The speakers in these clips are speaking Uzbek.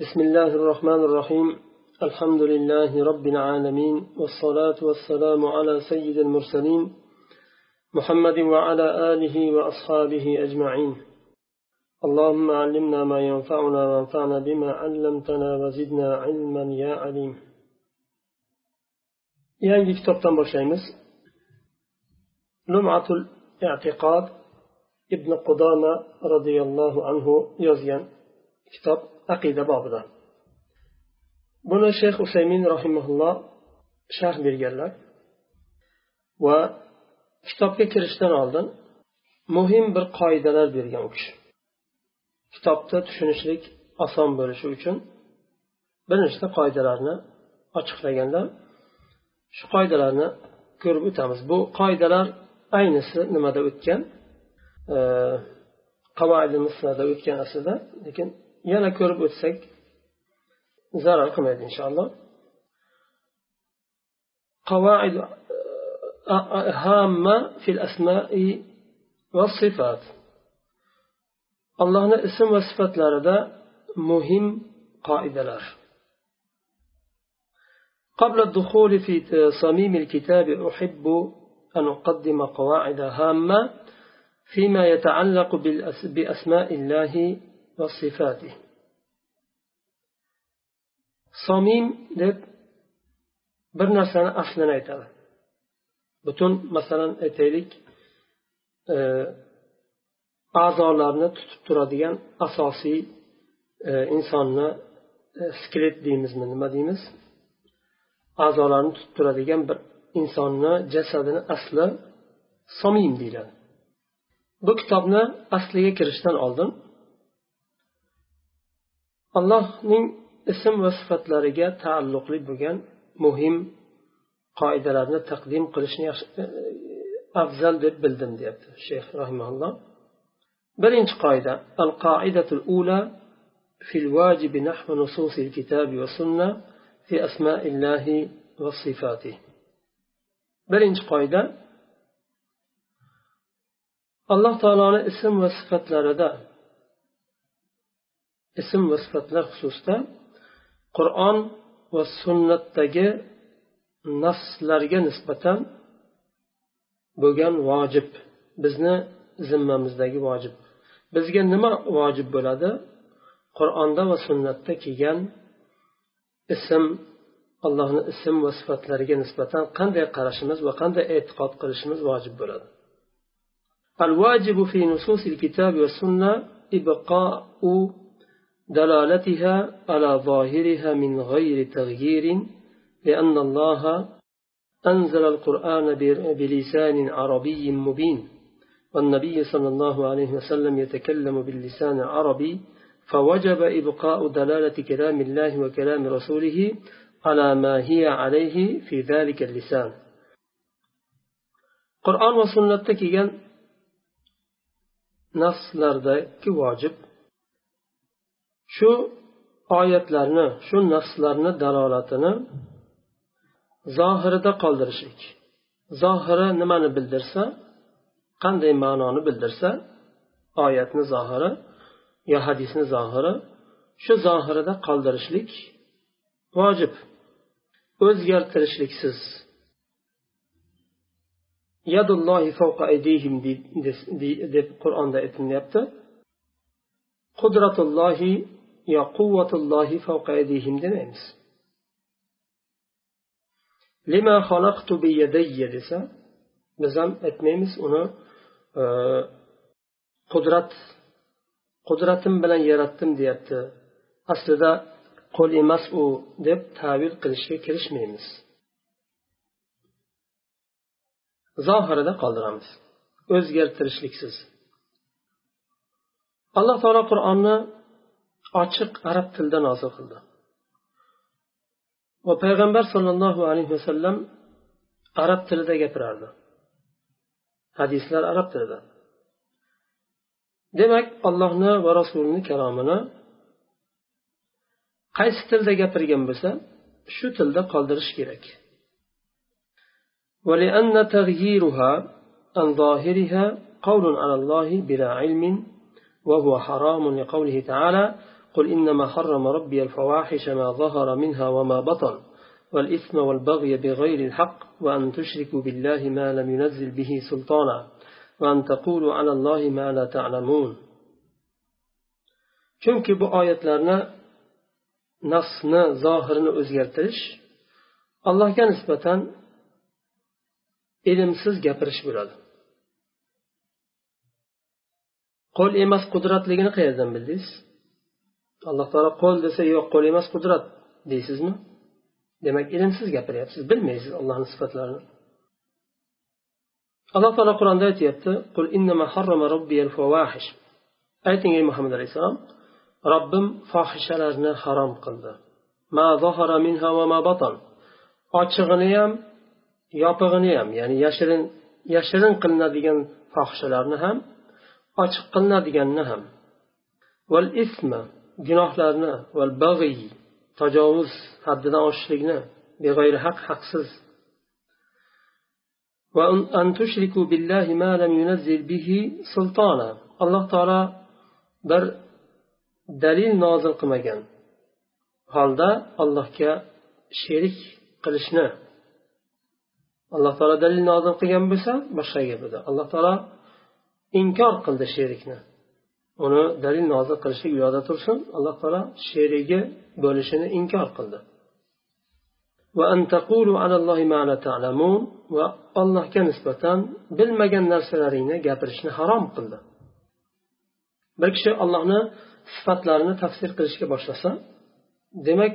بسم الله الرحمن الرحيم. الحمد لله رب العالمين والصلاة والسلام على سيد المرسلين محمد وعلى آله وأصحابه أجمعين. اللهم علمنا ما ينفعنا وانفعنا بما علمتنا وزدنا علما يا عليم. Yangi kitobdan boshlaymiz lumatul i'tiqod ibn qudama roziyallohu anhu yozgan kitob aqida bobida. Buni shayx usaymin rahimaulloh sharh berganlar va kitobga kirishdan oldin muhim bir qoidalar bergan u kishi. Kitobni tushunishlik oson bo'lishi uchun bir nechta qoidalarni ochiqlaganlar. Shu qoidalarni ko'rib o'tamiz. Bu qoidalar aynisi nimada o'tgan? Qavoidi o'tgan aslida lekin yana ko'rib o'tsak zarar qilmaydi inshaalloh. قواعد هامة في الأسماء والصفات allohni ism va sifatlarida muhim qoidalar. قبل الدخول في صميم الكتاب أحب أن أقدم قواعد هامة فيما يتعلق بأسماء الله وصفاته صميم deb bir narsani aslini aytadi butun masalan aytaylik a'zolarni tutib turadigan asosiy insonni skelet deymizmi nima deymiz a'zolarni tutib turadigan bir insonni jasadini asli somim deyiladi bu kitobni asliga kirishdan oldin allohning ism va sifatlariga taalluqli bo'lgan muhim qoidalarni taqdim qilishni afzal deb bildim deyapti shayx rahimaulloh birinchi qoida al qoidatul ula في الواجب نحو نصوص الكتاب والسنة في أسماء الله وصفاته birinchi qoida alloh taoloni ism va sifatlarida ism va sifatlar xususida qur'on va sunnatdagi naslarga nisbatan bo'lgan vojib bizni zimmamizdagi vojib bizga nima vojib bo'ladi qur'onda va sunnatda kelgan ism allohni ism va sifatlariga nisbatan qanday qarashimiz va qanday e'tiqod qilishimiz vojib bo'ladi الواجب في نصوص الكتاب والسنة إبقاء دلالتها على ظاهرها من غير تغيير لأن الله أنزل القرآن بلسان عربي مبين والنبي صلى الله عليه وسلم يتكلم باللسان العربي فوجب إبقاء دلالة كلام الله وكلام رسوله على ما هي عليه في ذلك اللسان. قرآن وسنة كيان naslardagi vojib shu oyatlarni shu naslarni dalolatini zohirida qoldirishlik. Zohiri nimani bildirsa qanday ma'noni bildirsa oyatni zohiri yo hadisni zohiri shu zohirida qoldirishlik vojib. O'zgartirishliksiz. Yadullohi fawqa aydihim deb qur'onda aytilyapti. Qudratullohi yo quvvatullohi fawqa aydihim demaymiz lima xalaqtu biyadayya desa biz ham aytmaymiz uni qudrat qudratim bilan yaratdim deyapti aslida qo'l emas u deb tavil qilishga kirishmaymiz. Zohirida qoldiramiz. O'zgartirishliksiz. Alloh taolo qur'onni ochiq arab tilida nozil qildi va payg'ambar sollallohu alayhi vasallam arab tilida gapirardi hadislar arab tilida demak allohni va rasulini kalomini qaysi tilda gapirgan bo'lsa shu tilda qoldirish kerak ولأن تغييرها عن ظاهرها قول على الله بلا علم وهو حرام لقوله تعالى قل إنما حرم ربي الفواحش ما ظهر منها وما بطن والإثم والبغي بغير الحق وأن تشركوا بالله ما لم ينزل به سلطانا وأن تقولوا على الله ما لا تعلمون chunki bu oyatlarni nasni zohirini o'zgartirish allohga nisbatan ilmsiz gapirish bo'ladi qo'l emas qudratligini qayerdan bildingiz Alloh taolo qo'l desa yo'q qo'l emas qudrat. Deysizmi? Demak ilmsiz gapiryapsiz bilmaysiz allohni sifatlarini. Alloh taolo qur'onda aytyapti ayting ey muhammad alayhissalom robbim fohishalarni harom qildi. Ma zohara minha va ma batan. Ochig'ini ham yopig'ini ham ya'ni yashirin yashirin qilinadigan fohishalarni ham ochiq qilinadiganini ham. Val isma gunohlarni va bag'iy tajovuz haddidan oshishlikni beg'ayri haq haqsiz. Alloh taolo bir dalil nozil qilmagan holda allohga sherik qilishni alloh taolo dalil nozil qilgan bo'lsa boshqa gap edi alloh taolo inkor qildi sherikni. Uni dalil nozil qilishlik u yoqda tursin alloh taolo sherigi bo'lishini inkor qildi. Va allohga nisbatan bilmagan narsalaringni gapirishni harom qildi. Bir kishi allohni sifatlarini tafsir qilishga boshlasa demak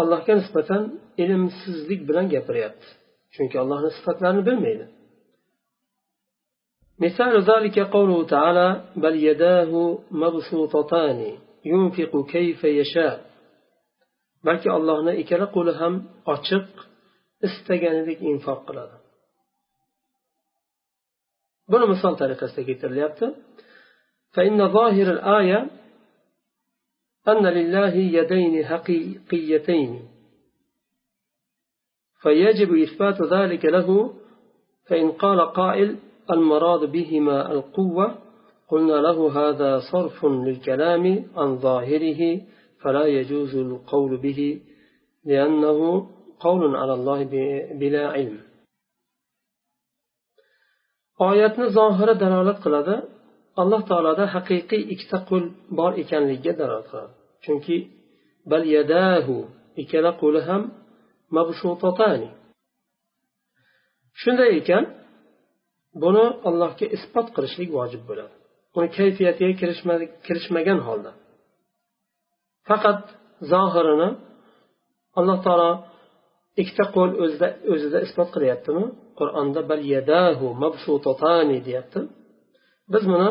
allohga nisbatan ilmsizlik bilan gapiryapti. Chunki allohni sifatlarini bilmaydi. مثال ذلك قوله تعالى بل يداه مبسوطتان ينفق كيف يشاء. balki allohni ikkala qo'li ham ochiq istaganidek infoq qiladi buni misol tariqasida keltirilyapti فإن ظاهر الآية أن لله يدين حقيقيتين فيجب إثبات ذلك له فإن قال قائل المراد بهما القوة قلنا له هذا صرف للكلام عن ظاهره فلا يجوز القول به لأنه قول على الله بلا علم oyatni zohiri dalolat qiladi alloh taoloda haqiqiy ikkita qo'l bor ekanligiga dalolat qiladi chunki bal yadahu ikkala qo'li ham mabsutotani shunday ekan buni allohga isbot qilishlik vojib bo'ladi. Uni kayfiyatiga kirishmagan holda. Faqat zohirini alloh taolo ikkita qo'l o'zida o'zida isbot qilyaptimi? Qur'onda bal yadahu mabsutatani deyapti. Biz buni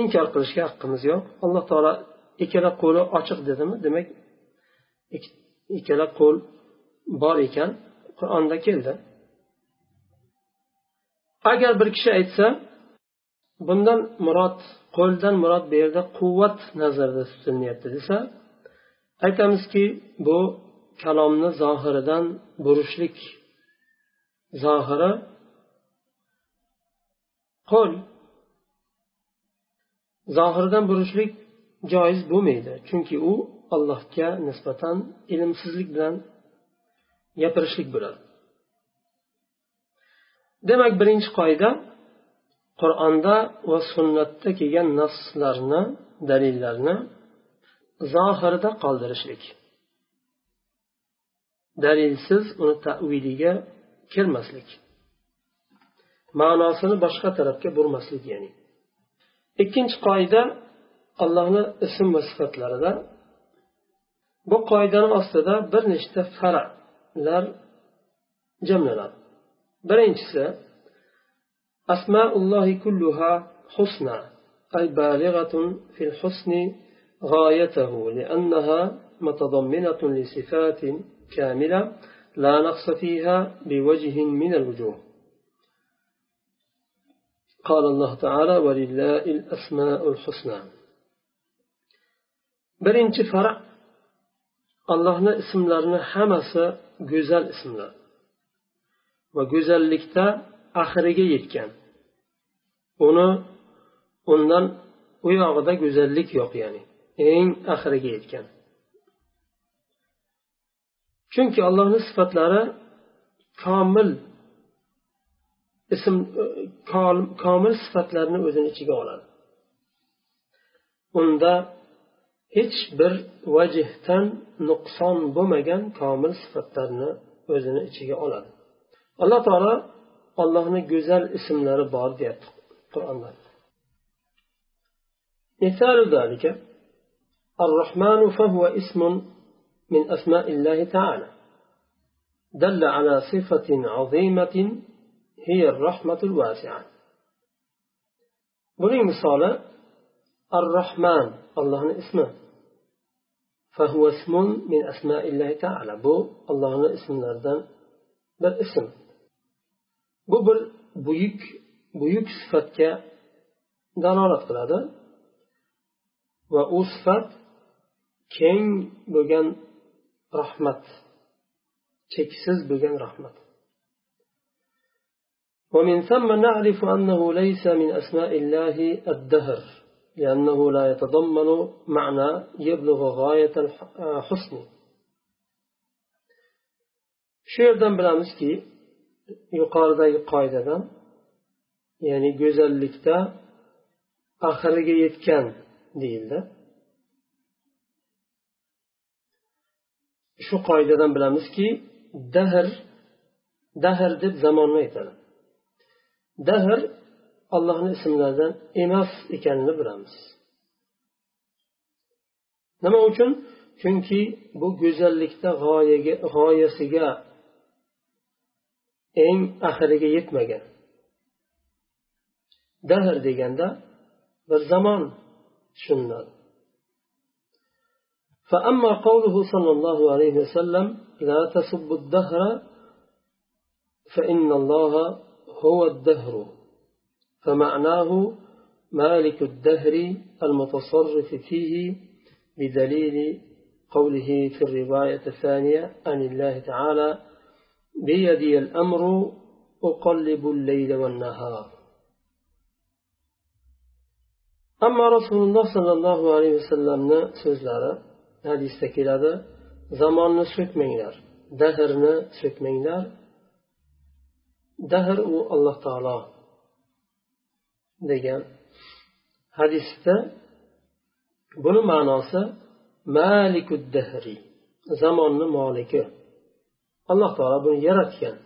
inkor qilishga haqqimiz yo'q. Alloh taolo ikkala qo'li ochiq dedimi? Demak ikkala qo'l bor ekan. Qur'onda keldi. Agar bir kishi aytsa bundan murod qo'ldan murod bu yerda quvvat nazarda tutilyapti desa aytamizki bu kalomni zohiridan burishlik zohiri qo'l zohiridan burishlik joiz bo'lmaydi. Chunki u allohga nisbatan ilmsizlik bilan gapirishlik bo'ladi. Demak birinchi qoida qur'onda va sunnatda kelgan naslarni dalillarni zohirida qoldirishlik. Dalilsiz uni taviliga kirmaslik. Ma'nosini boshqa tarafga burmaslik ya'ni. Ikkinchi qoida allohni ism va sifatlarida. Bu qoidani ostida bir nechta faralar jamlanadi. Birinchisi asmaullohi kulluha husna ay balig'atun fil husni غايته لأنها متضمنة لصفات كاملة لا نقص فيها بوجه من الوجوه قال الله تعالى ولله الأسماء الحسنى birinchi farq allohni ismlarini hammasi go'zal ismlar va go'zallikda axiriga yetgan. Uni undan u yog'ida go'zallik yo'q ya'ni eng axiriga yetgan. Chunki allohni sifatlari komil ism e, komil sifatlarni o'zini ichiga oladi. Unda hech bir vajhdan nuqson bo'lmagan komil sifatlarni o'zini ichiga oladi. alloh taolo allohni go'zal ismlari bor deyapti qur'onda مثال ذلك الرحمن فهو اسم من أسماء الله تعالى دل على صفة عظيمة هي الرحمة الواسعة buning misoli ar rohman allohni ismi فهو اسم من أسماء الله تعالى bu allohni ismlaridan bir ism bu bir buyuk buyuk sifatga dalolat qiladi va u sifat keng bo'lgan rahmat cheksiz bo'lgan rahmat ومن ثم نعرف أنه ليس من أسماء الله الدهر لأنه لا يتضمن معنى يبلغ غاية الحسن shu yerdan bilamizki yuqoridagi qoidadan ya'ni go'zallikda oxiriga yetgan deyildi. Shu qoidadan bilamizki dahr dahr deb zamonni aytadi dahr allohni ismlaridan emas ekanini bilamiz. Nima uchun? Chunki bu go'zallikda g'oyaga g'oyasiga eng oxiriga yetmagan. Dahr deganda bir zamon tushuniladi. فأما قوله صلى الله عليه وسلم لا تسبوا الدهر فإن الله هو الدهر فمعناه مالك الدهر المتصرف فيه بدليل قوله في الرواية الثانية عن الله تعالى بيدي الأمر أقلب الليل والنهار أما رسول الله صلى الله عليه وسلم so'zlari hadisda keladi zamonni so'kmanglar dahrni so'kmanglar dahr u alloh taolo degan hadisda buni ma'nosi malikud dahri zamonni moliki Alloh taolo buni yaratgan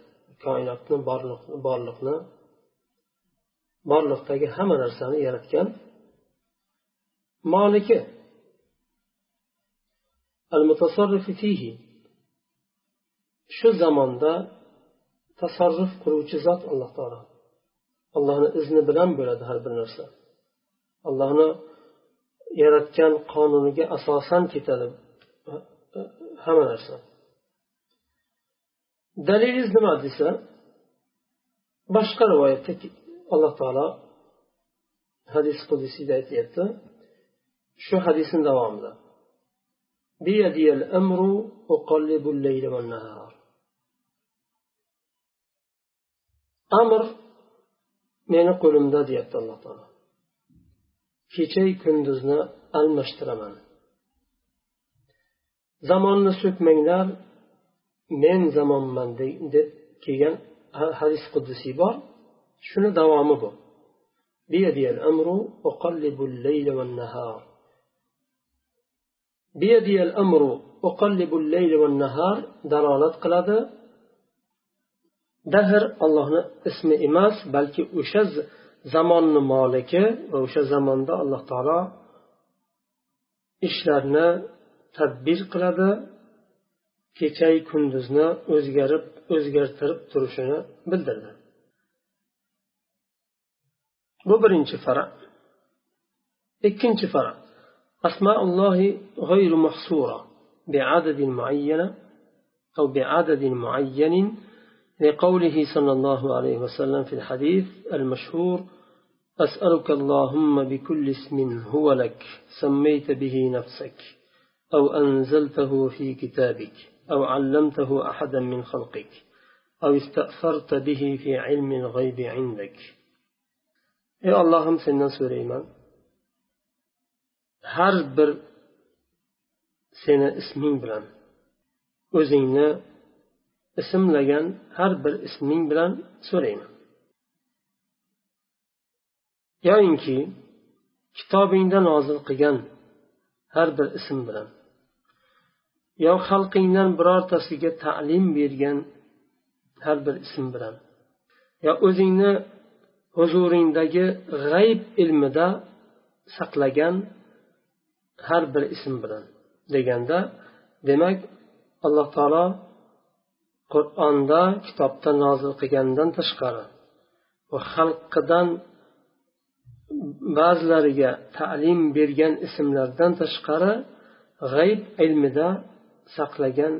koinotni borliqni borliqdagi hamma narsani yaratgan moliki shu zamonda tasarruf qiluvchi zot alloh taolo. Allohni izni bilan bo'ladi har bir narsa. Allohni yaratgan qonuniga asosan ketadi hamma narsa. dalilingiz nima desa boshqa rivoyatda alloh taolo hadis qudusiyda aytyapti. Shu hadisni davomida. Amr meni qo'limda deyapti alloh taolo. Kechayu kunduzni almashtiraman zamonni so'kmanglar men zamonman deb kelgan hadis qudusiy bor. Shuni davomi bu. Dalolat qiladi. Dahr allohni ismi emas balki o'sha zamonni moliki va o'sha zamonda alloh taolo ishlarni tadbir qiladi. Kechayu kunduzni o'zgarib o'zgartirib turishini bildirdi. Bu birinchi fara ikkinchi fara asmaullohi g'ayru mahsura بعدد معين أو بعدد معين لقوله صلى الله عليه وسلم في الحديث المشهور أسألك اللهم بكل اسم هو لك سميت به نفسك أو أنزلته في كتابك أو علمته أحدا من خلقك أو استأثرت به في علم الغيب عندك ey ollohim sendan so'rayman har bir seni isming bilan o'zingni ismlagan har bir isming bilan so'rayman yoyinki kitobingda nozil qilgan har bir ism bilan Yo xalqingdan birortasiga ta'lim bergan har bir ism bilan yo o'zingni huzuringdagi g'ayb ilmida saqlagan har bir ism bilan deganda demak alloh taolo qur'onda kitobda nozil qilgandan tashqari va xalqidan ba'zilariga ta'lim bergan ismlardan tashqari g'ayb ilmida saqlagan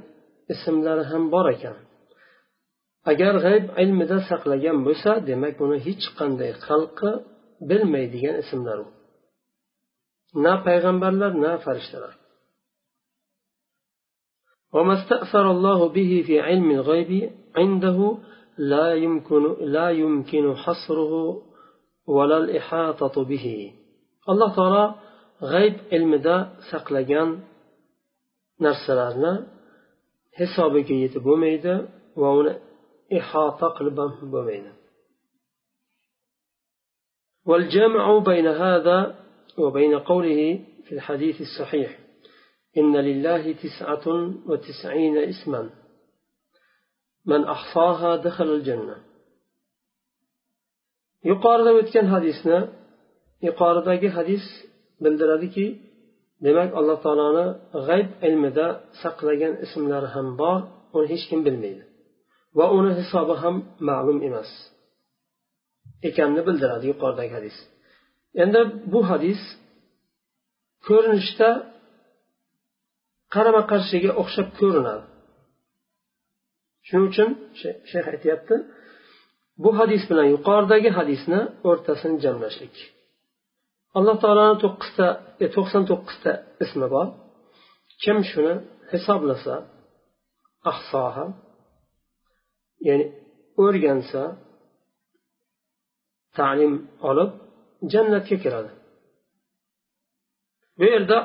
ismlari ham bor ekan agar g'ayb ilmida saqlagan bo'lsa demak uni hech qanday xalqi bilmaydigan ismlar u na payg'ambarlar na farishtalar وما استأثر الله به في علم الغيب عنده لا يمكن لا يمكن حصره ولا الإحاطة به الله تعالى غيب ilmida saqlagan narsalarni hisobiga yetib bo'lmaydi va uni ihota qilib والجمع بين هذا وبين قوله في الحديث الصحيح إن لله تسعة وتسعين اسما من أحصاها دخل الجنة يقارد متكن حديثنا يقارد حديث بلدردكي demak alloh taoloni g'ayb ilmida saqlagan ismlari ham bor uni hech kim bilmaydi. Va uni hisobi ham ma'lum emas. Ekanini bildiradi yuqoridagi hadis. Endi bu hadis ko'rinishda qarama qarshiga o'xshab ko'rinadi. Shuning uchun shayx aytyapti bu hadis bilan yuqoridagi hadisni o'rtasini jamlashlik. Alloh taoloni to'qqizta e, to'qson to'qqizta ismi bor. Kim shuni hisoblasa ahsoha ya'ni o'rgansa ta'lim olib jannatga kiradi. Bu yerda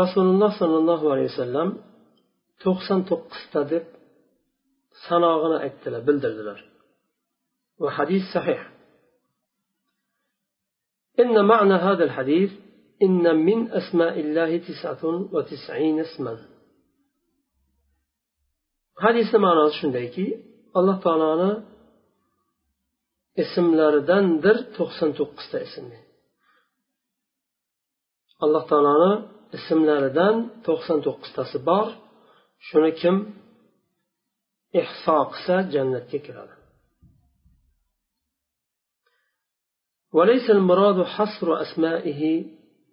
rasululloh sollallohu alayhi vasallam to'qson to'qqizta deb sanog'ini aytdilar bildirdilar. Va hadis sahih. إن معنى هذا الحديث إن من أسماء الله تسعة وتسعين اسما hadisni ma'nosi shundayki alloh taoloni ismlaridandir to'qson to'qqizta ism alloh taoloni ismlaridan to'qson to'qqiztasi bor shuni kim ihso qilsa jannatga kiradi وليس المراد حصر أسمائه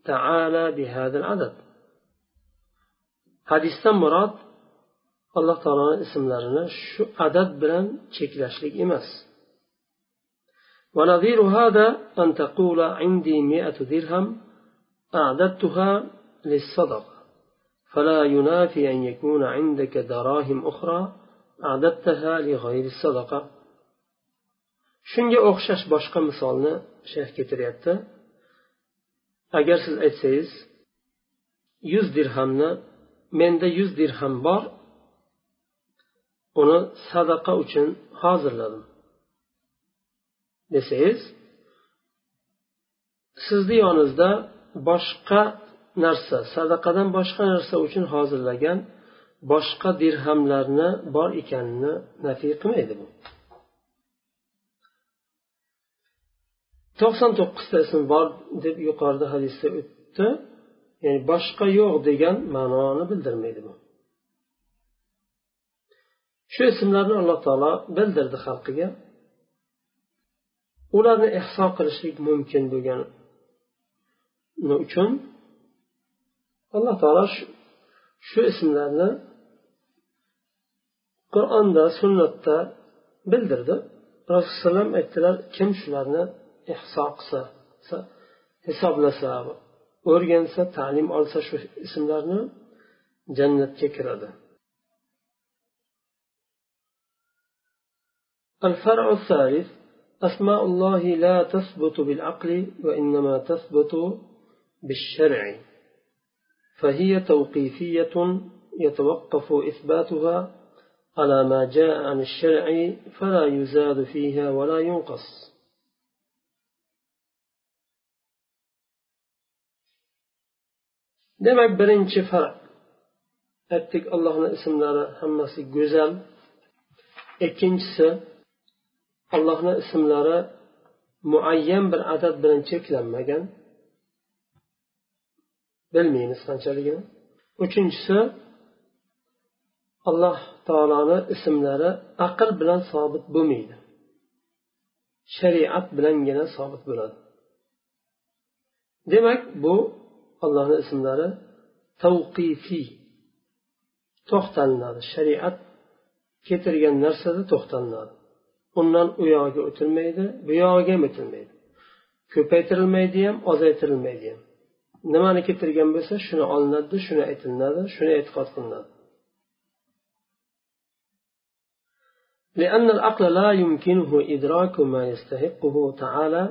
تعالى بهذا العدد. حديث مراد alloh taoloni ismlarini shu adad bilan cheklashlik emas ونظير هذا أن تقول عندي مئة درهم أعددتها للصدقة فلا ينافي أن يكون عندك دراهم أخرى أعددتها لغير الصدقة. shunga o'xshash boshqa misolni shayx keltiryapti agar siz aytsangiz yuz dirhamni menda yuz dirham bor uni sadaqa uchun hozirladim. Desangiz sizni yoningizda boshqa narsa sadaqadan boshqa narsa uchun hozirlagan boshqa dirhamlarni bor ekanini nafiy qilmaydi bu. To'qson to'qqizta ism bor deb yuqorida hadisda o'tdi. Ya'ni boshqa yo'q degan ma'noni bildirmaydi bu. Shu ismlarni alloh taolo bildirdi xalqiga. Ularni ehso qilishlik mumkin bo'lgani uchun alloh taolo shu ismlarni qur'onda sunnatda bildirdi. Rasululloh aytdilar kim shularni ehso qilsa hisoblasa o'rgansa ta'lim olsa shu ismlarni jannatga kiradi. الفرع الثالث أسماء الله لا تثبت بالعقل وإنما تثبت بالشرع فهي توقيفية يتوقف إثباتها على ما جاء عن الشرع فلا يزاد فيها ولا ينقص demak birinchi farq. Aytdik allohni ismlari hammasi go'zal. Ikkinchisi allohni ismlari muayyan bir adad bilan cheklanmagan. Bilmaymiz qanchaligini uchinchisi alloh taoloni ismlari aql bilan sobit bo'lmaydi. Shariat bilangina sobit bo'ladi. Demak bu allohni ismlari tavqifiy to'xtalinadi shariat keltirgan narsada to'xtalinadi undan u yog'iga o'tilmaydi bu yog'iga ham o'tilmaydi ko'paytirilmaydi ham ozaytirilmaydi ham nimani keltirgan bo'lsa shuni olinadi shuni aytilinadi shuni e'tiqod qilinadi لأن العقل لا يمكنه إدراك ما يستحقه تعالى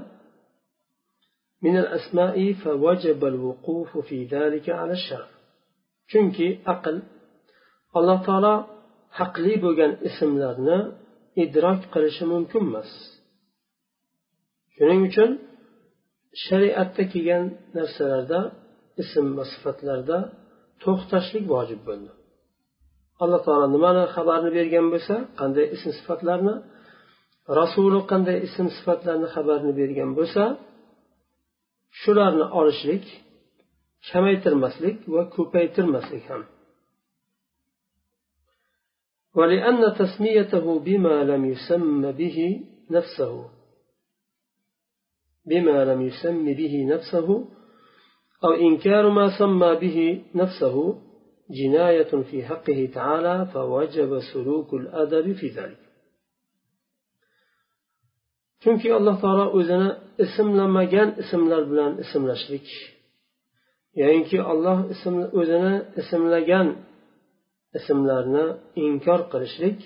من الأسماء فوجب الوقوف في ذلك على الشرع chunki aql alloh taolo haqli bo'lgan ismlarni idrok qilishi mumkin emas shuning uchun shariatda kelgan narsalarda ism va sifatlarda to'xtashlik vojib bo'ldi alloh taolo nimani xabarni bergan bo'lsa qanday ism sifatlarni rasuli qanday ism sifatlarni xabarini bergan bo'lsa shularni olishlik kamaytirmaslik va ko'paytirmaslik ham. ولأن تسميته بما لم يسم به نفسه بما لم يسم به نفسه أو إنكار ما سمى به نفسه جناية في حقه تعالى فوجب سلوك الأدب في ذلك chunki alloh taolo o'zini ismlamagan ismlar bilan ismlashlik. Yoyinki olloh ism o'zini ismlagan ismlarni inkor qilishlik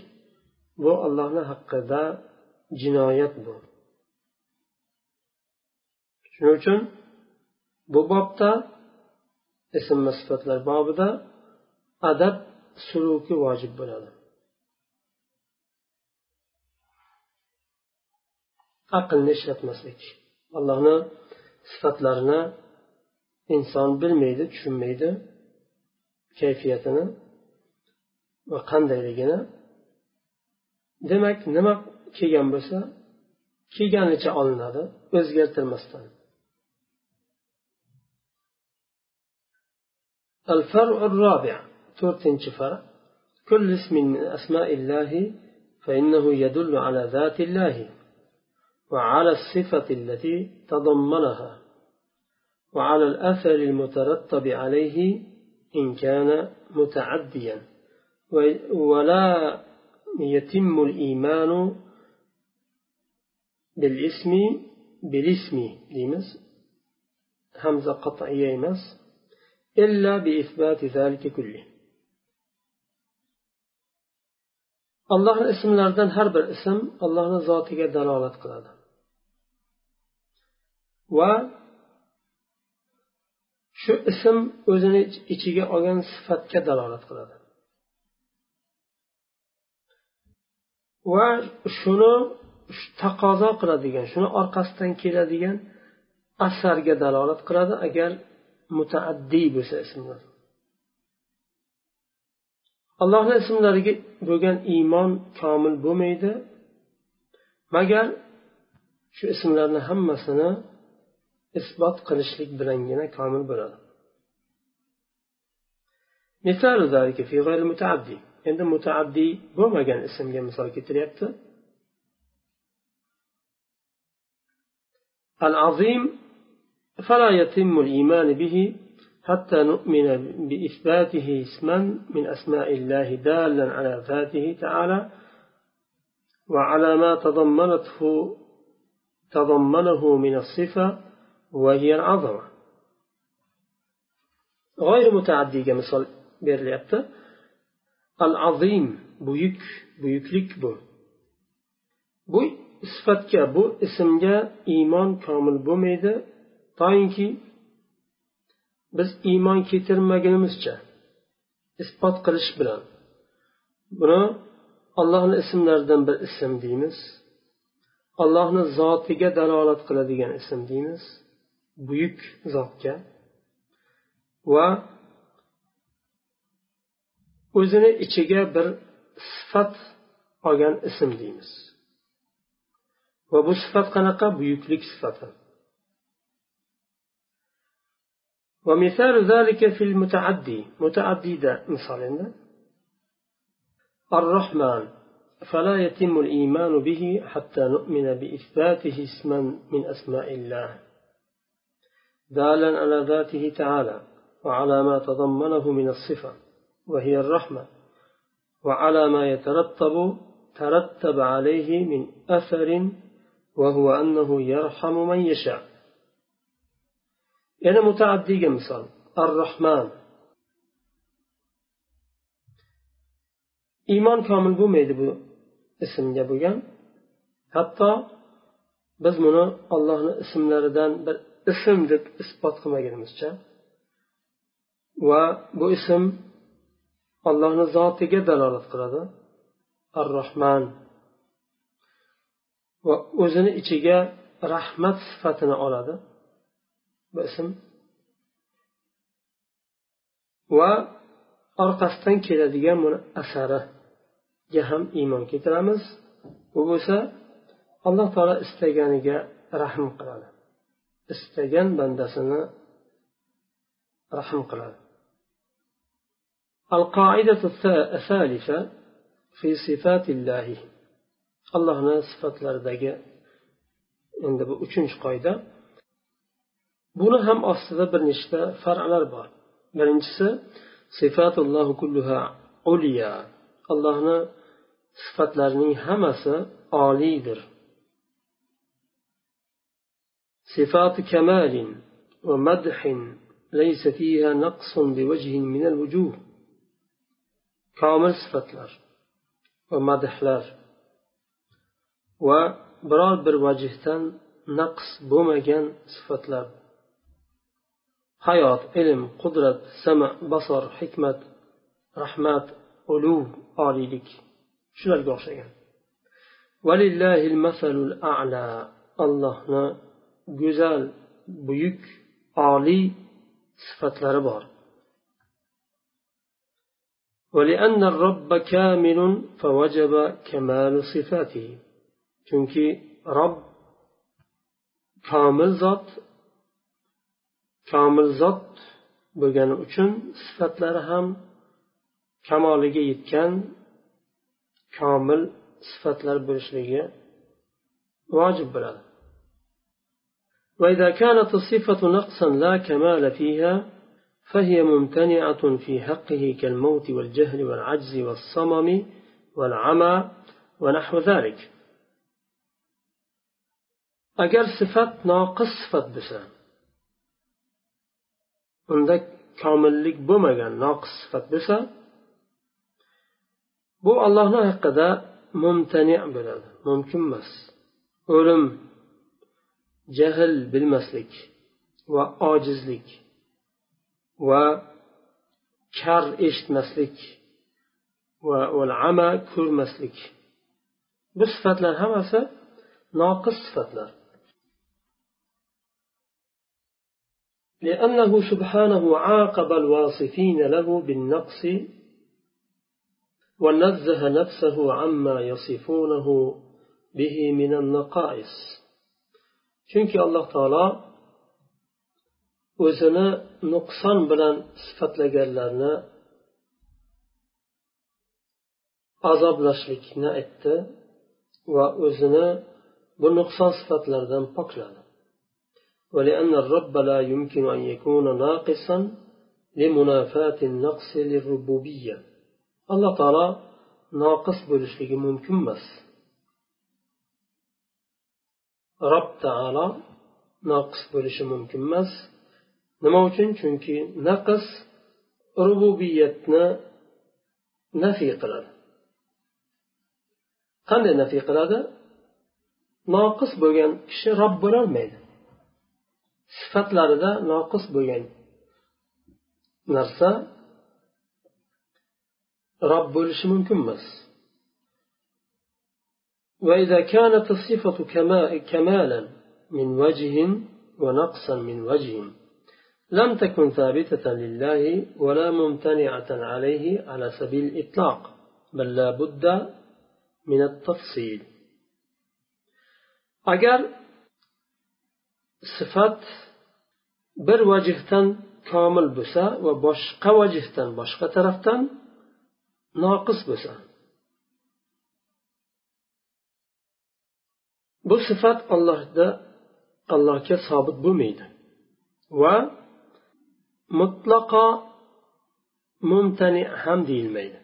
bu allohni haqqida jinoyat bu. Shuning uchun bu bobda ism va sifatlar bobida adab suluki vojib bo'ladi. aqlni ishlatmaslik allohni sifatlarini inson bilmaydi tushunmaydi kayfiyatini va qandayligini demak nima kelgan bo'lsa kelganicha olinadi o'zgartirmasdan الفرع الرابع تورتنش فرع كل اسم من أسماء الله فإنه يدل على ذات الله وعلى الصفة التي تضمنها وعلى الأثر المترتب عليه إن كان متعديا. ولا يتم الإيمان بالاسم بالاسم ديمس همزة قطعية يمس إلا بإثبات ذلك كله. Allohni ismlaridan har bir ism allohni zotiga dalolat qiladi va shu ism o'zini ichiga olgan sifatga dalolat qiladi. Va shuni taqozo qiladigan shuni orqasidan keladigan asarga dalolat qiladi agar mutaaddiy bo'lsa ismlar. Allohni ismlariga bo'lgan iymon komil bo'lmaydi. Magar shu ismlarni hammasini isbot qilishlik bilangina komil bo'ladi. Endi mutaaddiy bo'lmagan ismga misol keltiryapti. العظيم فلا يتم الإيمان به حتى نؤمن بإثباته اسما من أسماء الله دالا على ذاته تعالى وعلى ما تضمنته تضمنه من الصفة وهي العظمة غير متعدي مثال berilyapti al azim buyuk buyuklik bu bu sifatga bu ismga iymon komil bo'lmaydi toinki biz iymon keltirmagunimizcha isbot qilish bilan buni allohni ismlaridan bir ism deymiz allohni zotiga dalolat qiladigan ism deymiz Buyuk zotga va o'zini ichiga bir sifat olgan ism deymiz va bu sifat qanaqa? Buyuklik sifati ومثال ذلك في المتعدي متعدي ده مثال الرحمن فلا يتم الإيمان به حتى نؤمن بإثباته اسما من أسماء الله دالا على ذاته تعالى وعلى ما تضمنه من الصفة وهي الرحمة وعلى ما يترتب ترتب عليه من أثر وهو أنه يرحم من يشاء. أنا متعدي مثال الرحمن. إيمان كامل bo'lmaydi bu ismga bo'lgan hatto biz buni ollohni ismlaridan bir ism deb isbot qilmagunimizcha va bu ism allohni zotiga dalolat qiladi. Ar rohman va o'zini ichiga rahmat sifatini oladi. Bu ism. Va orqasidan keladigan buni asariga ham iymon keltiramiz. U bo'lsa alloh taolo istaganiga rahm qiladi. istagan bandasini rahm qiladi القاعدة الثالثة في صفات الله الله صفات لردقة عند uchinchi qoida buni ham ostida bir nechta farqlar bor birinchisi sifatullohu kulluha uliya allohni sifatlarining hammasi oliydir صفات كمال ومدح ليس فيها نقص بوجه من الوجوه كامل صفتلر ومدحلر وبرار بر وجهتن نقص بومجن صفتلر hayot ilm qudrat sama basor hikmat rahmat uluv oliylik shularga o'xshagan allohni go'zal buyuk oliy sifatlari bor ولأن الرب كامل فوجب كمال صفاته chunki rob komil zot komil zot bo'lgani uchun sifatlari ham kamoliga yetgan komil sifatlar bo'lishligi vojib bo'ladi وإذا كانت الصفة نقصا لا كمال فيها فهي ممتنعة في حقه كالموت والجهل والعجز والصمم والعمى ونحو ذلك. أجر صفات ناقص صفات بسان. unda komillik bo'lmagan noqis sifat bo'lsa bu allohni haqqida mumtani bo'ladi mumkin emas o'lim jahl bilmaslik va ojizlik va kar eshitmaslik va ama ko'rmaslik bu sifatlar hammasi noqis sifatlar لأنه سبحانه عاقب الواصفين له بالنقص ونزه نفسه عما يصفونه به من النقائص chunki alloh taolo o'zini nuqson bilan sifatlaganlarni azoblashlikni aytdi va o'zini bu nuqson sifatlardan pokladi ولأن الرب لا يمكن أن يكون ناقصا لمنافاة النقص للربوبية الله تعالى ناقص bo'lishligi mumkin emas Rob taolo noqis bo'lishi mumkin emas. Nima uchun? Chunki naqs rububiyatni nafiy qiladi. Qanday nafiy qiladi? Noqis bo'lgan kishi rob bo'lolmaydi sifatlarida noqis bo'lgan narsa rob bo'lishi mumkin emas. وإذا كانت الصفة كمالا من وجه ونقصا من وجه لم تكن ثابتة لله ولا ممتنعة عليه على سبيل الإطلاق بل لا بد من التفصيل. agar sifat bir vajhdan komil bo'lsa va boshqa vajhdan boshqa noqis bo'lsa bu sifat allohda allohga sobit bo'lmaydi va mutlaqo mumtani ham deyilmaydi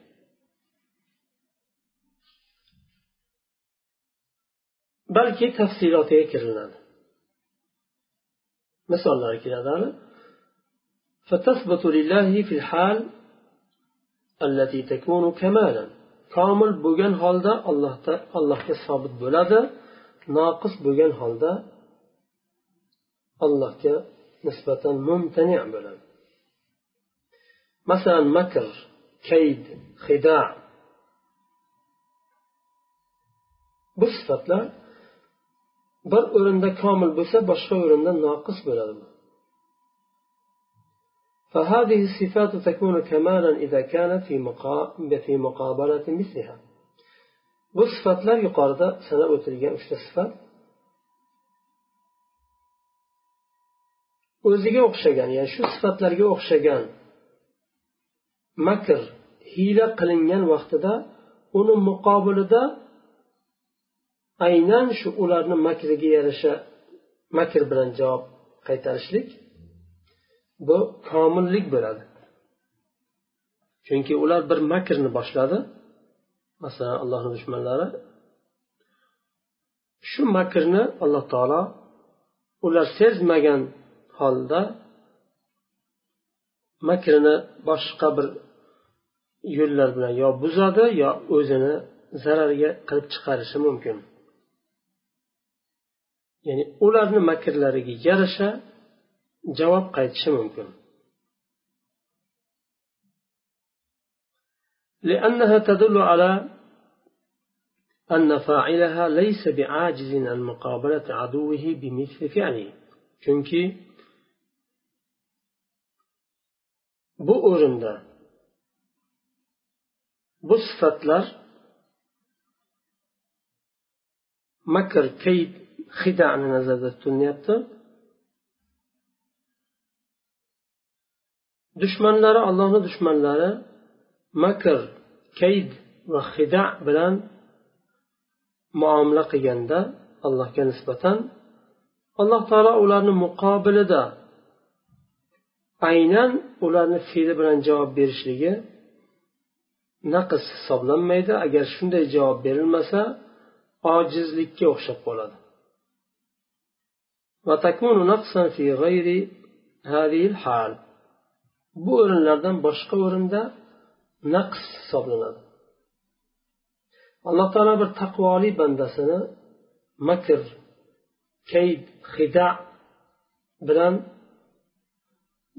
balki tafsilotiga kiriladi misollari keladi فتثبت لله في الحال التي تكون كمالا komil bo'lgan holda allohga sobit bo'ladi noqis bo'lgan holda allohga nisbatan mumtani bo'ladi masalan makr kayd hida bu sifatlar bir o'rinda komil bo'lsa boshqa o'rinda noqis bo'ladi فهذه الصفات تكون كمالا إذا كانت في مقابلة مثلها bu sifatlar yuqorida sanab o'tilgan uchta sifat. O'ziga o'xshagan ya'ni shu sifatlarga o'xshagan makr hiyla qilingan vaqtida uni muqobilida aynan shu ularni makriga yarasha makr bilan javob qaytarishlik bu komillik bo'ladi. Chunki ular bir makrni boshladi. masalan allohni dushmanlari shu makrni alloh taolo ular sezmagan holda makrini boshqa bir yo'llar bilan yo buzadi yo o'zini zararga qilib chiqarishi mumkin ya'ni ularni makrlariga yarasha javob qaytishi mumkin لأنها تدل على أن فاعلها ليس بعاجز عن مقابلة عدوه بمثل فعله chunki bu o'rinda bu sifatlar makr kayd hidani nazarda tutilyapti dushmanlari allohni dushmanlari makr kayd va hida bilan muomala qilganda allohga nisbatan alloh taolo ularni muqobilida aynan ularni fe'li bilan javob berishligi naqs hisoblanmaydi. Agar shunday javob berilmasa ojizlikka o'xshab qoladi. Bu o'rinlardan boshqa o'rinda naqs hisoblanadi. Alloh taolo bir taqvoli bandasini makr kayd xida bilan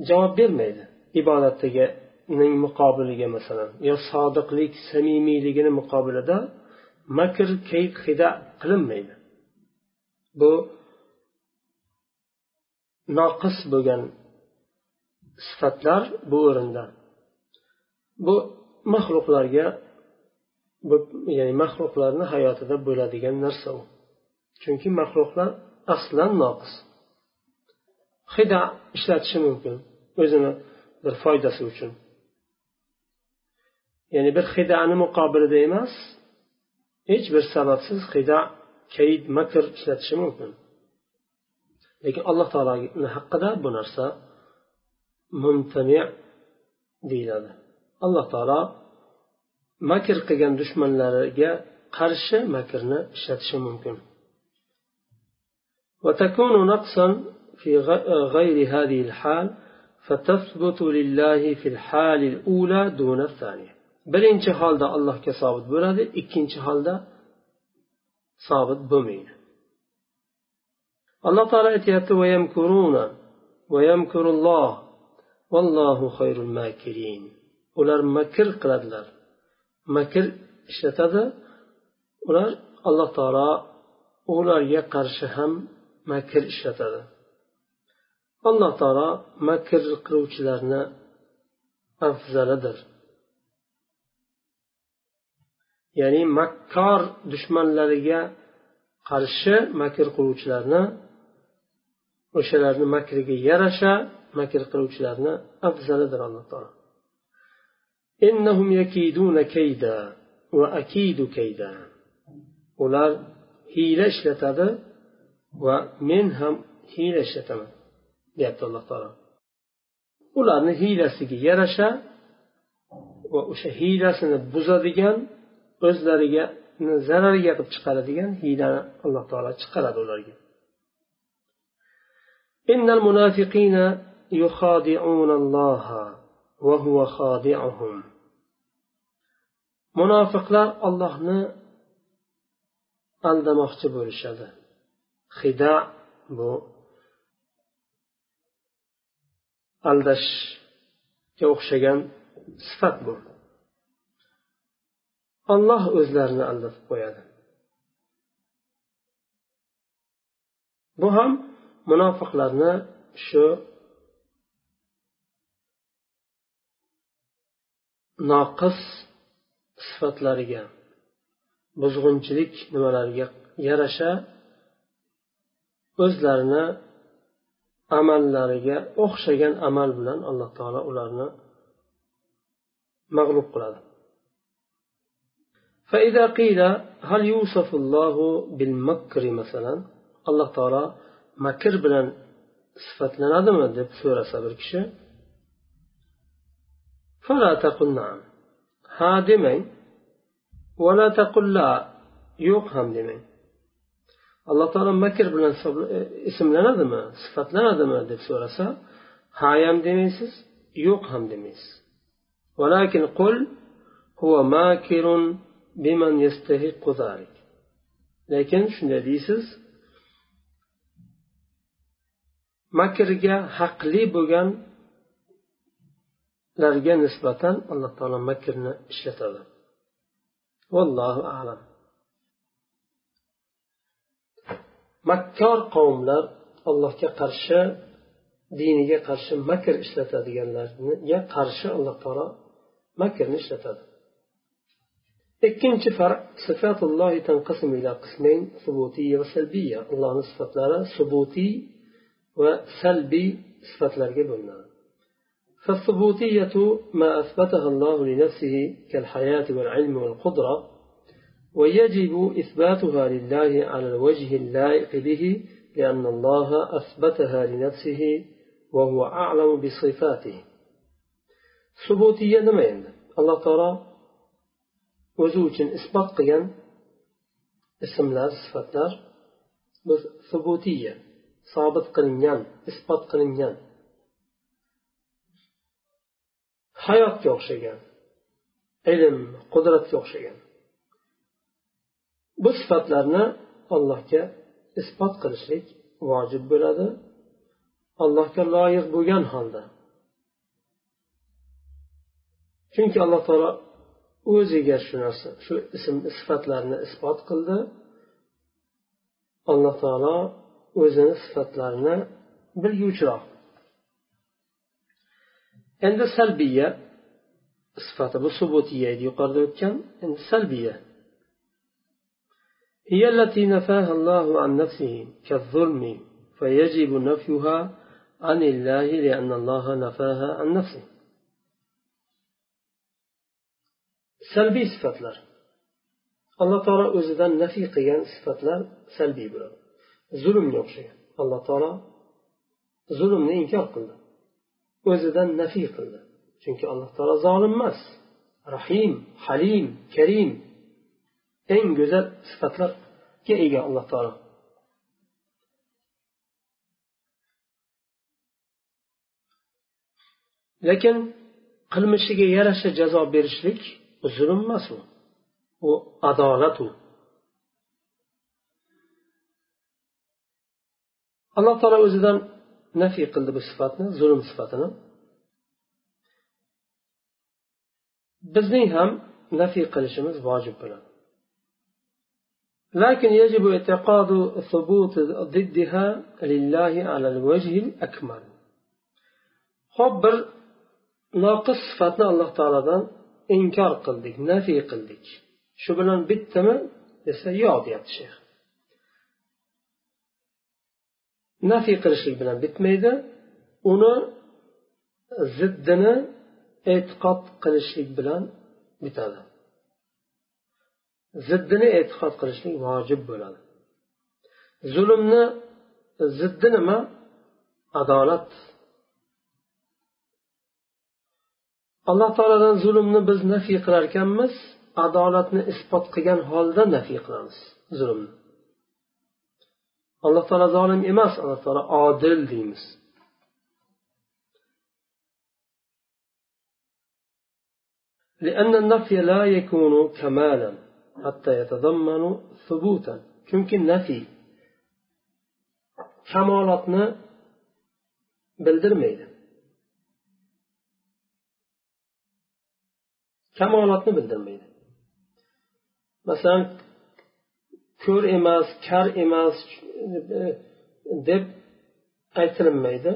javob bermaydi. Ibodatiganing muqobiliga masalan yo sodiqlik samimiyligini muqobilida makr kayd xida qilinmaydi. Bu noqis bo'lgan sifatlar bu o'rinda. Bu maxluqlarga ya'ni maxluqlarni hayotida bo'ladigan narsa u. Chunki maxluqlar aslan noqis. Hida ishlatishi mumkin o'zini bir foydasi uchun. Ya'ni bir hidani muqobilida emas hech bir sababsiz hida kayd makr ishlatishi mumkin. Lekin alloh taoloni haqida bu narsa mumtani deyiladi. Alloh taolo makr qilgan dushmanlariga qarshi makrni ishlatishi mumkin وتكون نقصا في غير هذه الحال فتثبت لله في الحال الأولى دون الثانية birinchi holda allohga sobit bo'ladi ikkinchi holda sobit bo'lmaydi alloh taolo aytyapti ويمكرون ويمكر الله vallohu xayrul makirin ular makr qiladilar Makr ishlatadi. Ular alloh taolo ularga qarshi ham makr ishlatadi. Alloh taolo makr qiluvchilarni afzalidir. Ya'ni makkor dushmanlariga qarshi makr qiluvchilarni o'shalarni makriga yarasha makr qiluvchilarni afzalidir alloh taolo. إنهم يكيدون كيدا وأكيد كيدا ular hiyla ishlatadi va men ham hiyla ishlataman deyapti alloh taolo ularni hiylasiga yarasha va o'sha hiylasini buzadigan o'zlariga zararga qilib chiqaradigan hiylani alloh taolo chiqaradi ularga إن المنافقين يخادعون الله وهو خادعهم munofiqlar ollohni aldamoqchi bo'lishadi. Xida bu. Aldashga o'xshagan sifat bu. Olloh o'zlarini aldatib qo'yadi. Bu ham munofiqlarni shu noqis sifatlariga buzg'unchilik nimalariga yarasha o'zlarini amallariga o'xshagan amal bilan alloh taolo ularni mag'lub qiladi فإذا قيل هل يوصف الله بالمكر مثلا alloh taolo makr bilan sifatlanadimi deb so'rasa bir kishi فلا تقل نعم. ها دمين ولا تقل لا. يوق هم دمين الله تعالى مكر بلن صبر اسم لنا دمى صفات لنا دمى دب سورسا ها يم دميسس يوق هم دميس ولكن قل هو ماكر بمن يستحق ذلك. لكن lekin shunday deysiz makrga haqli bo'lgan larga nisbatan alloh taolo makrni ishlatadi. Vallohu alam. Makkor qavmlar allohga qarshi diniga qarshi makr ishlatadiganlarga qarshi alloh taolo makrni ishlatadi. Ikkinchi farq sifatullohi tanqasim ila qismayn subutiyya va salbiyya allohni sifatlari subutiy va salbiy sifatlarga bo'linadi. فالثبوتية ما أثبتها الله لنفسه كالحياة والعلم والقدرة ويجب إثباتها لله على الوجه اللائق به لأن الله أثبتها لنفسه وهو أعلم بصفاته. ثبوتية نما الله تعالى o'zi uchun isbot qilgan ismlar sifatlar bu subutiya sobit hayotga o'xshagan ilm qudratga o'xshagan. Bu sifatlarni allohga isbot qilishlik vojib bo'ladi. Allohga loyiq bo'lgan holda. Chunki alloh taolo o'ziga shu narsa shu ism sifatlarni isbot qildi. Alloh taolo o'zini sifatlarini bilguvchiroq endi salbiya sifati bu subutiya edi yuqorida o'tgan endi هي التي نفاها الله عن نفسه كالظلم فيجب نفيها عن الله لأن الله نفاها عن نفسه سلبي صفات الله ترى أزدا نفي قيان صفات سلبي بلا ظلم يوشي الله ترى ظلم إنكار كله o'zidan nafiy qildi. Chunki alloh taolo zolim emas rahim halim karim eng go'zal sifatlarga ega alloh taolo. Lekin qilmishiga yarasha jazo berishlik zulm emas u. U adolat u. Alloh taolo o'zidan nafiy qildi bu sifatni zulm sifatini. Bizning ham nafiy qilishimiz vojib bo'ladi. لكن يجب اعتقاد ثبوت ضدها لله على الوجه الأكمل ho'p bir noqis sifatni alloh taolodan inkor qildik nafiy qildik. Shu bilan bittami desa yo'q deyapti shayx. Nafiy qilishlik bilan bitmaydi. Uni ziddini e'tiqod qilishlik bilan bitadi. Ziddini e'tiqod qilishlik vojib bo'ladi. Zulmni ziddi nima adolat. Alloh taolodan zulmni biz nafiy qilar ekanmiz adolatni isbot qilgan holda nafiy qilamiz zulmni. Alloh taolo zolim emas alloh taolo odil deymiz لأن النفي لا يكون كمالا حتى يتضمن ثبوتا chunki nafiy kamolotni bildirmaydi kamolotni bildirmaydi masalan ko'r emas kar emas deb aytilinmaydi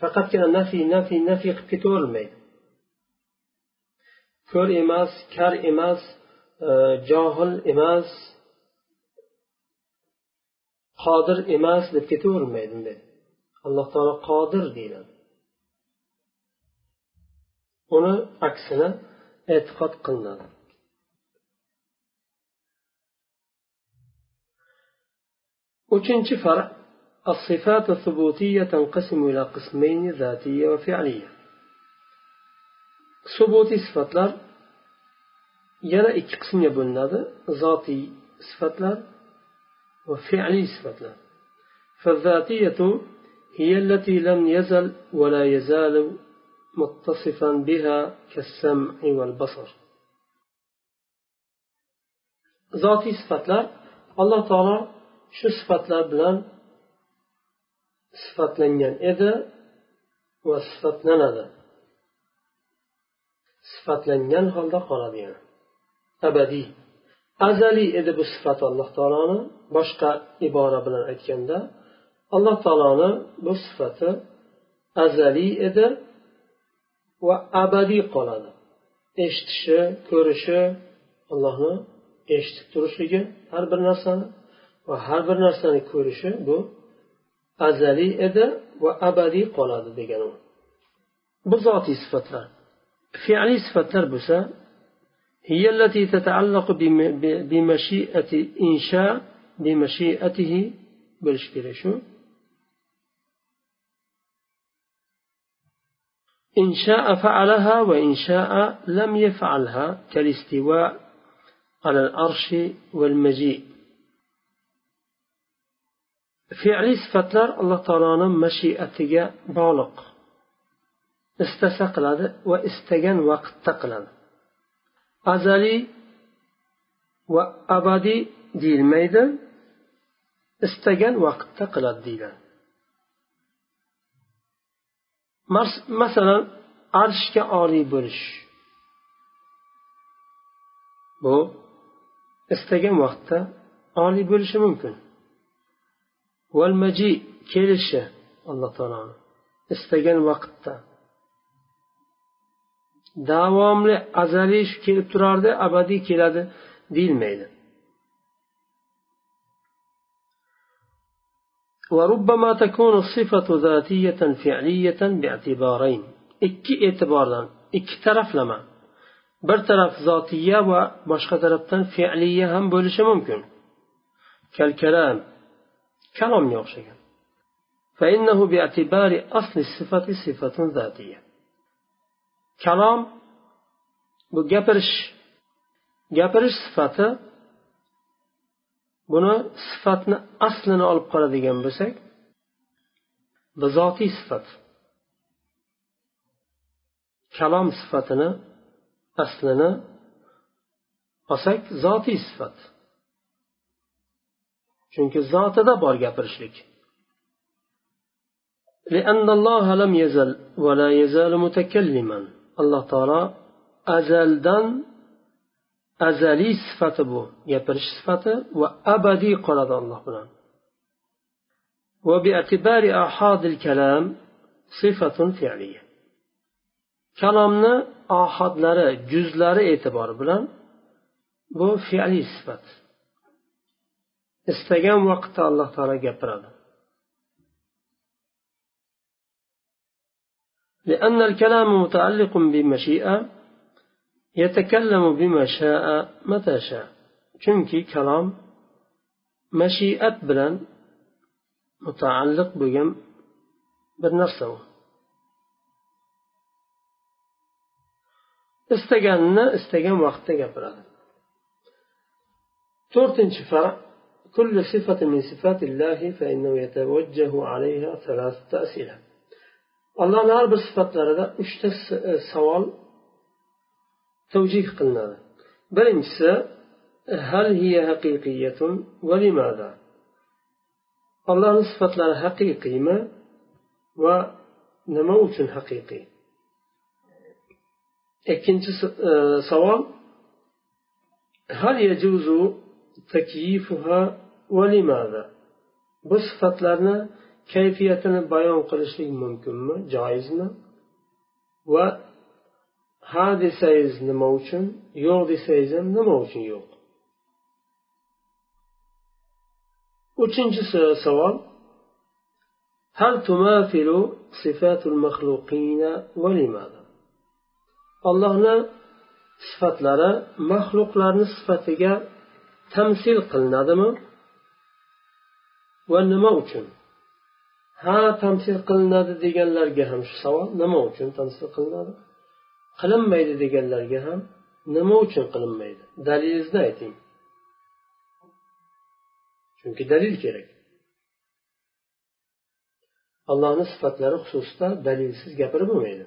faqatgina nafiy nafiy nafiy qilib ketaverilmaydi ko'r emas kar emas e, johil emas qodir emas deb ketaverilmaydi unday. Alloh taolo qodir deyiladi. Uni aksini e'tiqod qilinadi. uchinchi farq الصفات الثبوتية تنقسم إلى قسمين ذاتية وفعلية. ثبوت صفات لار يرى قسم يبن ذاتي صفات لار وفعلي صفات لار فالذاتية هي التي لم يزل ولا يزال متصفا بها كالسمع والبصر. ذاتي صفات لار الله تعالى shu sifatlar bilan sifatlangan edi va sifatlanadi. Sifatlangan holda qoladi yana abadiy. Azaliy edi bu sifat alloh taoloni. Boshqa ibora bilan aytganda alloh taoloni bu sifati azaliy edi va abadiy qoladi. Eshitishi ko'rishi allohni eshitib turishligi har bir narsani va har bir narsani ko'rishi bu azaliy edi va abadiy qoladi degani bu zotiy sifatlar fe'liy sifatlar bo'lsa هي التي تتعلق بمشيئة إنشاء بمشيئته kerak shu إن شاء فعلها وإن شاء لم يفعلها كالاستواء على الأرش والمجيء fe'liy sifatlar alloh taoloni mashiatiga bog'liq. Istasa qiladi va istagan vaqtda qiladi. Azaliy va abadiy deyilmaydi. Istagan vaqtda qiladi deyiladi. Masalan arshga oliy bo'lish. Bu istagan vaqtda oliy bo'lishi mumkin. maji kelishi alloh taoloni istagan vaqtda davomli azaliy shu kelib turardi abadiy keladi deyilmaydi وربما تكون الصفة ذاتية فعلية باعتبارين ikki e'tibordan ikki taraflama bir taraf zotiya va boshqa tarafdan fe'liya ham bo'lishi mumkin kalkalam kalomga o'xshagan فإنه باعتبار أصل الصفة صفة ذاتية kalom bu gapirish gapirish sifati buni sifatni aslini olib qoladigan bo'lsak bu zotiy sifat kalom sifatini aslini olsak zotiy sifat chunki zotida bor gapirishlik لأن الله لم يزل ولا يزال متكلما alloh taolo azaldan azaliy sifati bu gapirish sifati va abadiy qoladi alloh bilan وباعتبار آحاد الكلام صفة فعلية kalomni ohadlari juzlari e'tibori bilan bu fe'liy sifat Istagan vaqtda alloh taolo gapiradi لأن الكلام متعلق بمشيئة يتكلم بما شاء متى شاء chunki kalom mashiat bilan mutaalliq bo'lgan bir narsa u istaganini istagan vaqtda gapiradi to'rtinchi كل صفة من صفات الله فإنه يتوجه عليها ثلاثة أسئلة الله نعرف صفات لردا اشتا سوال توجيه قلنا بل انسى هل هي حقيقية ولماذا؟ الله صفات لها حقيقية ما ونموت حقيقي. ikkinchi savol آه، هل يجوز تكييفها bu sifatlarni kayfiyatini bayon qilishlik mumkinmi joizmi va ha desangiz nima uchun yo'q desangiz ham nima uchun yo'q uchinchi savol هل تماثل صفات المخلوقين ولماذا allohni sifatlari maxluqlarni sifatiga tamsil qilinadimi Va nima uchun? Ha tamsil qilinadi deganlarga ham shu savol nima uchun tamsil qilinadi? Qilinmaydi deganlarga ham nima uchun qilinmaydi? Dalilingizni ayting. Chunki dalil kerak. Allohni sifatlari xususida dalilsiz gapirib bo'lmaydi.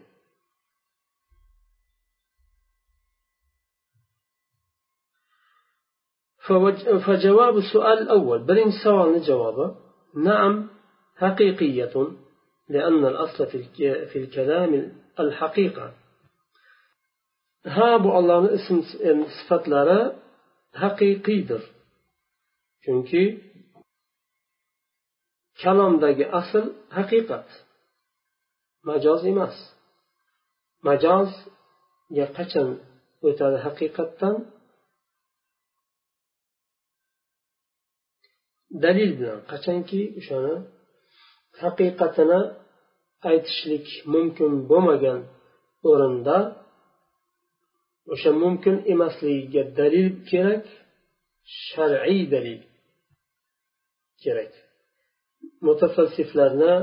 فجواب السؤال الأول برين سؤال جوابه نعم حقيقية لأن الأصل في الكلام الحقيقة. ها بو الله اسم صفات لرا haqiqiydir chunki kalomdagi asl haqiqat majoz emas majozga qachon o'tadi haqiqatdan dalil bilan qachonki o'shani haqiqatini aytishlik mumkin bo'lmagan o'rinda o'sha mumkin emasligiga dalil kerak shar'iy dalil kerak. Mutafalsiflarni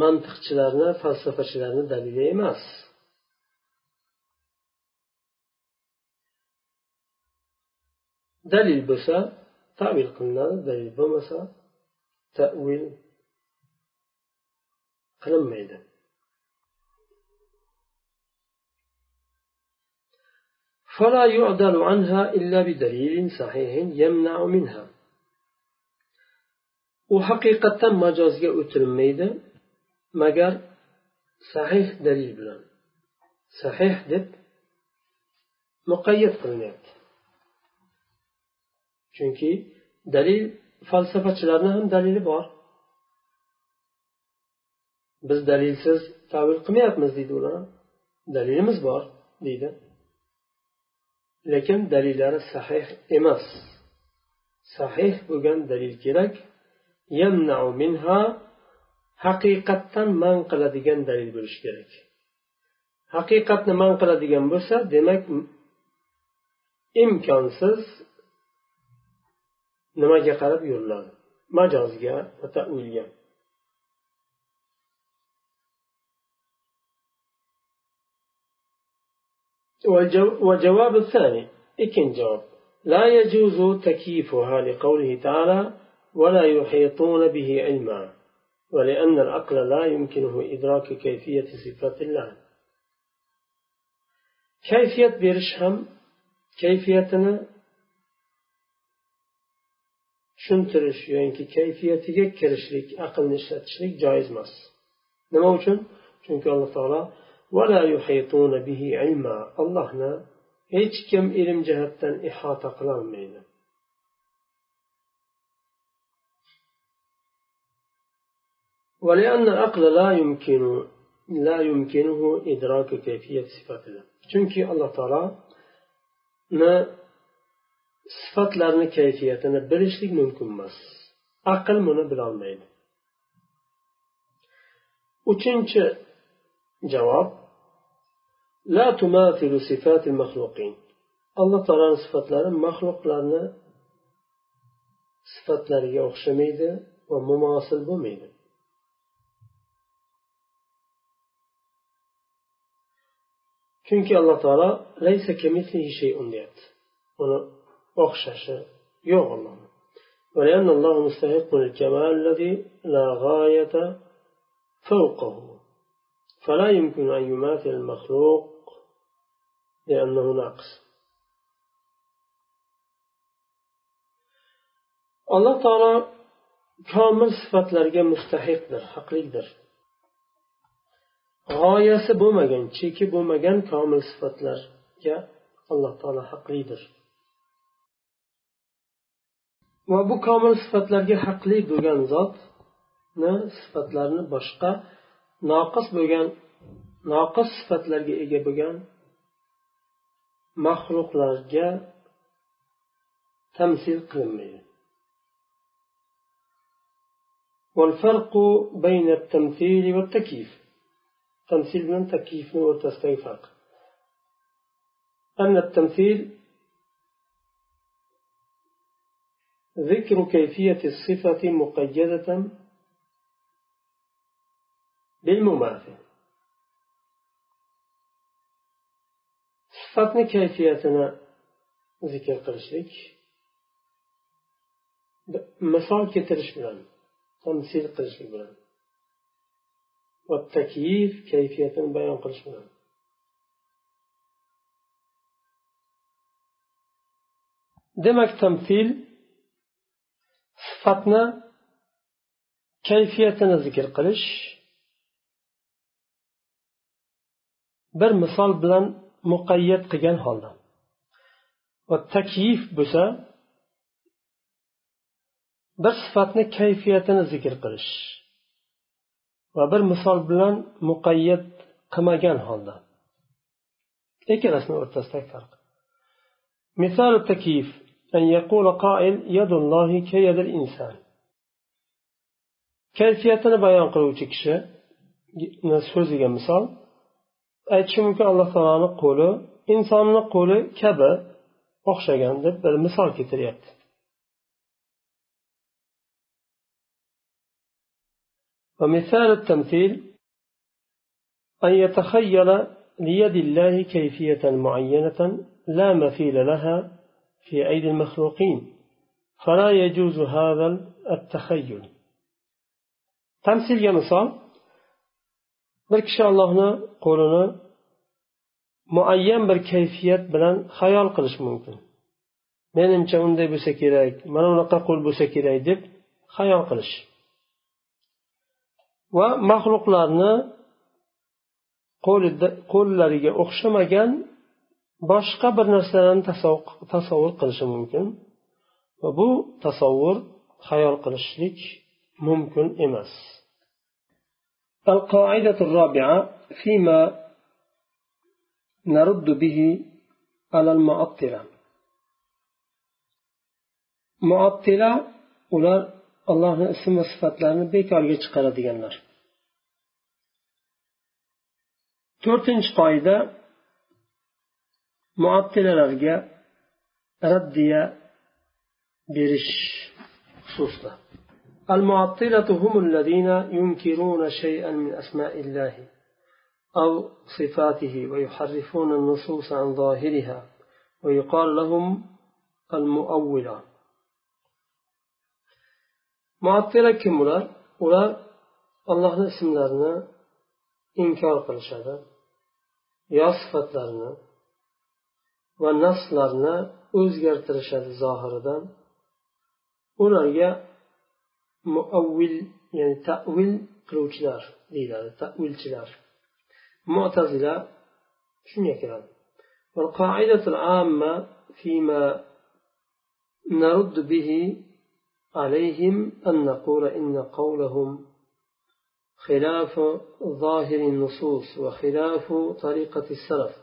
mantiqchilarni falsafachilarni dalili emas. Dalil bo'lsa تأويل قلنا دليل بمسا تأويل قلم فلا يعدل عنها إلا بدليل صحيح يمنع منها. وحقيقة مجاز يؤتل ميدا مجر صحيح دليل بلان صحيح دب مقيد قلنا chunki dalil falsafachilarni ham dalili bor. Biz dalilsiz tavil qilmayapmiz deydi ular. Dalilimiz bor deydi. Lekin dalillari sahih emas. Sahih bo'lgan dalil kerak. Minha haqiqatdan man qiladigan dalil bo'lishi kerak. Haqiqatni man qiladigan bo'lsa demak imkonsiz nimaga qarab yuriladi majozga va tavilga والجواب الثاني إكن جواب لا يجوز تكييفها لقوله تعالى ولا يحيطون به علما ولأن العقل لا يمكنه إدراك كيفية صفات الله. كيفية برشهم كيفيتنا tushuntirish yoki kayfiyatiga kirishlik aqlni ishlatishlik joiz emas nima uchun chunki alloh taolo allohni hech kim ilm jihatdan ihota qilolmaydi ولأن العقل لا يمكن لا يمكنه إدراك كيفية صفات الله chunki alloh taoloni sifatlarni kayfiyatini bilishlik mumkin emas. Aql buni bilolmaydi. Uchinchi javob la tumatilu sifati maxluqin alloh taoloni sifatlari maxluqlarni sifatlariga o'xshamaydi va mumosil bo'lmaydi. Chunki alloh taolo laysa deyapti. Uni o'xshashi yo'q allohni ولأن الله مستحق للكمال الذي لا غاية فوقه فلا يمكن أن يماثل المخلوق لأنه ناقص alloh taolo komil sifatlarga mustahiqdir haqlidir g'oyasi bo'lmagan cheki bo'lmagan komil sifatlarga alloh taolo haqlidir va bu komil sifatlarga haqli bo'lgan zotni sifatlarini boshqa noqis bo'lgan noqis sifatlarga ega bo'lgan maxluqlarga tamsil qilinmaydi والفرق بين التمثيل والتكييف تمثيل من تكييف وتستوي فرق أن التمثيل ذكر كيفية الصفة مقيدة بالمماثل. صفات كيفيتنا ذكر قرشك. مثال كترش بلان تمثيل قرش بلان. والتكييف كيفية بيان قرش بلان. دمك تمثيل sifatni kayfiyatini zikr qilish bir misol bilan muqayyat qilgan holda. Va takyif bo'lsa bir sifatni kayfiyatini zikr qilish va bir misol bilan muqayyat qilmagan holda. Ikkalasini o'rtasidagi farq. Misol takyif. أن يقول قائل يد الله كيد الإنسان kayfiyatini bayon qiluvchi kishi so'ziga misol aytishi mumkin alloh taoloni qo'li insonni qo'li kabi o'xshagan deb bir misol keltiryapti ومثال التمثيل أن يتخيل ليد الله كيفية معينة لا مثيل لها في أيدي المخلوقين فلا يجوز هذا التخيل تمثيل يا مثال bir kishi allohni qo'lini muayyan bir kayfiyat bilan xayol qilish mumkin menimcha unday bo'lsa kerak mana unaqa qo'l bo'lsa kerak deb xayol qilish va maxluqlarni qo'llariga o'xshamagan boshqa bir narsalarni tasavvur qilishi mumkin va bu tasavvur xayol qilishlik mumkin emas القاعدة الرابعة فيما نرد به على المعطلة معطلة ular allohni ism va sifatlarini bekorga chiqaradiganlar to'rtinchi qoida muattilalarga raddiya berish xususida المعطلة هم الذين ينكرون شيئا من أسماء الله أو صفاته ويحرفون النصوص عن ظاهرها ويقال لهم المؤولة معطلة كم ولا ولا الله نسم لنا إنكار قلش هذا يصفت لنا va naslarni o'zgartirishadi zohiridan ularga muavvil ya'ni tavil qiluvchilar deyiladi tavilchilar mu'tazila shunga kiradi والقاعدة العامة فيما نرد به عليهم أن نقول إن قولهم خلاف ظاهر النصوص وخلاف طريقة السلف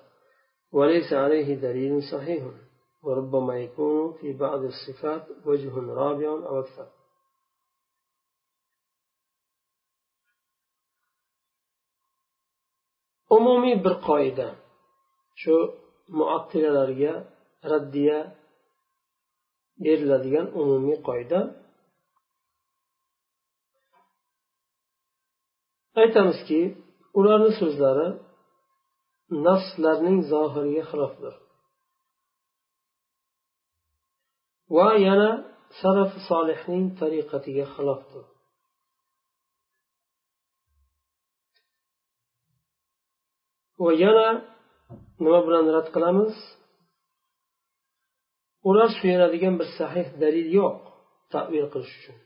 وليس عليه دليل صحيح وربما يكون في بعض الصفات وجه رابع أو أكثر umumiy bir qoida shu muattilalarga raddiya beriladigan umumiy qoida aytamizki ularni so'zlari naslarning zohiriga xilofdir va yana salaf solihning tariqatiga xilofdir. Va yana nima bilan rad qilamiz? Ular suyanadigan bir sahih dalil yo'q tavil qilish uchun.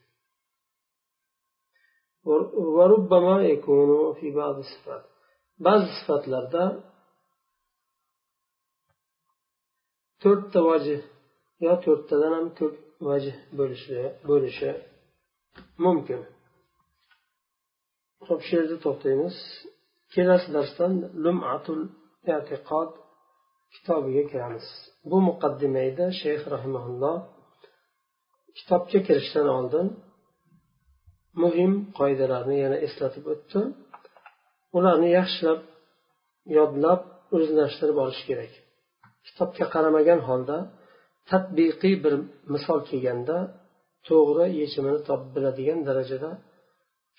Ba'zi sifatlarda to'rtta vajh yo to'rttadan ham ko'p vajh bo'lishi bo'lishi mumkin. Ho'p shu yerda to'xtaymiz. Kelasi darsdan lumatul e'tiqod kitobiga kiramiz. Bu muqaddimayda shayx rahimaulloh kitobga kirishdan oldin muhim qoidalarni yana eslatib o'tdi. Ularni yaxshilab yodlab o'zlashtirib olish kerak. kitobga qaramagan holda tadbiqiy bir misol kelganda to'g'ri yechimini topib biladigan darajada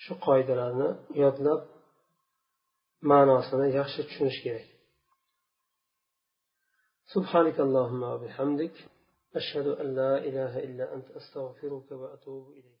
shu qoidalarni yodlab ma'nosini yaxshi tushunish kerak سبحانك اللهم وبحمدك أشهد أن لا إله إلا أنت أستغفرك وأتوب إليك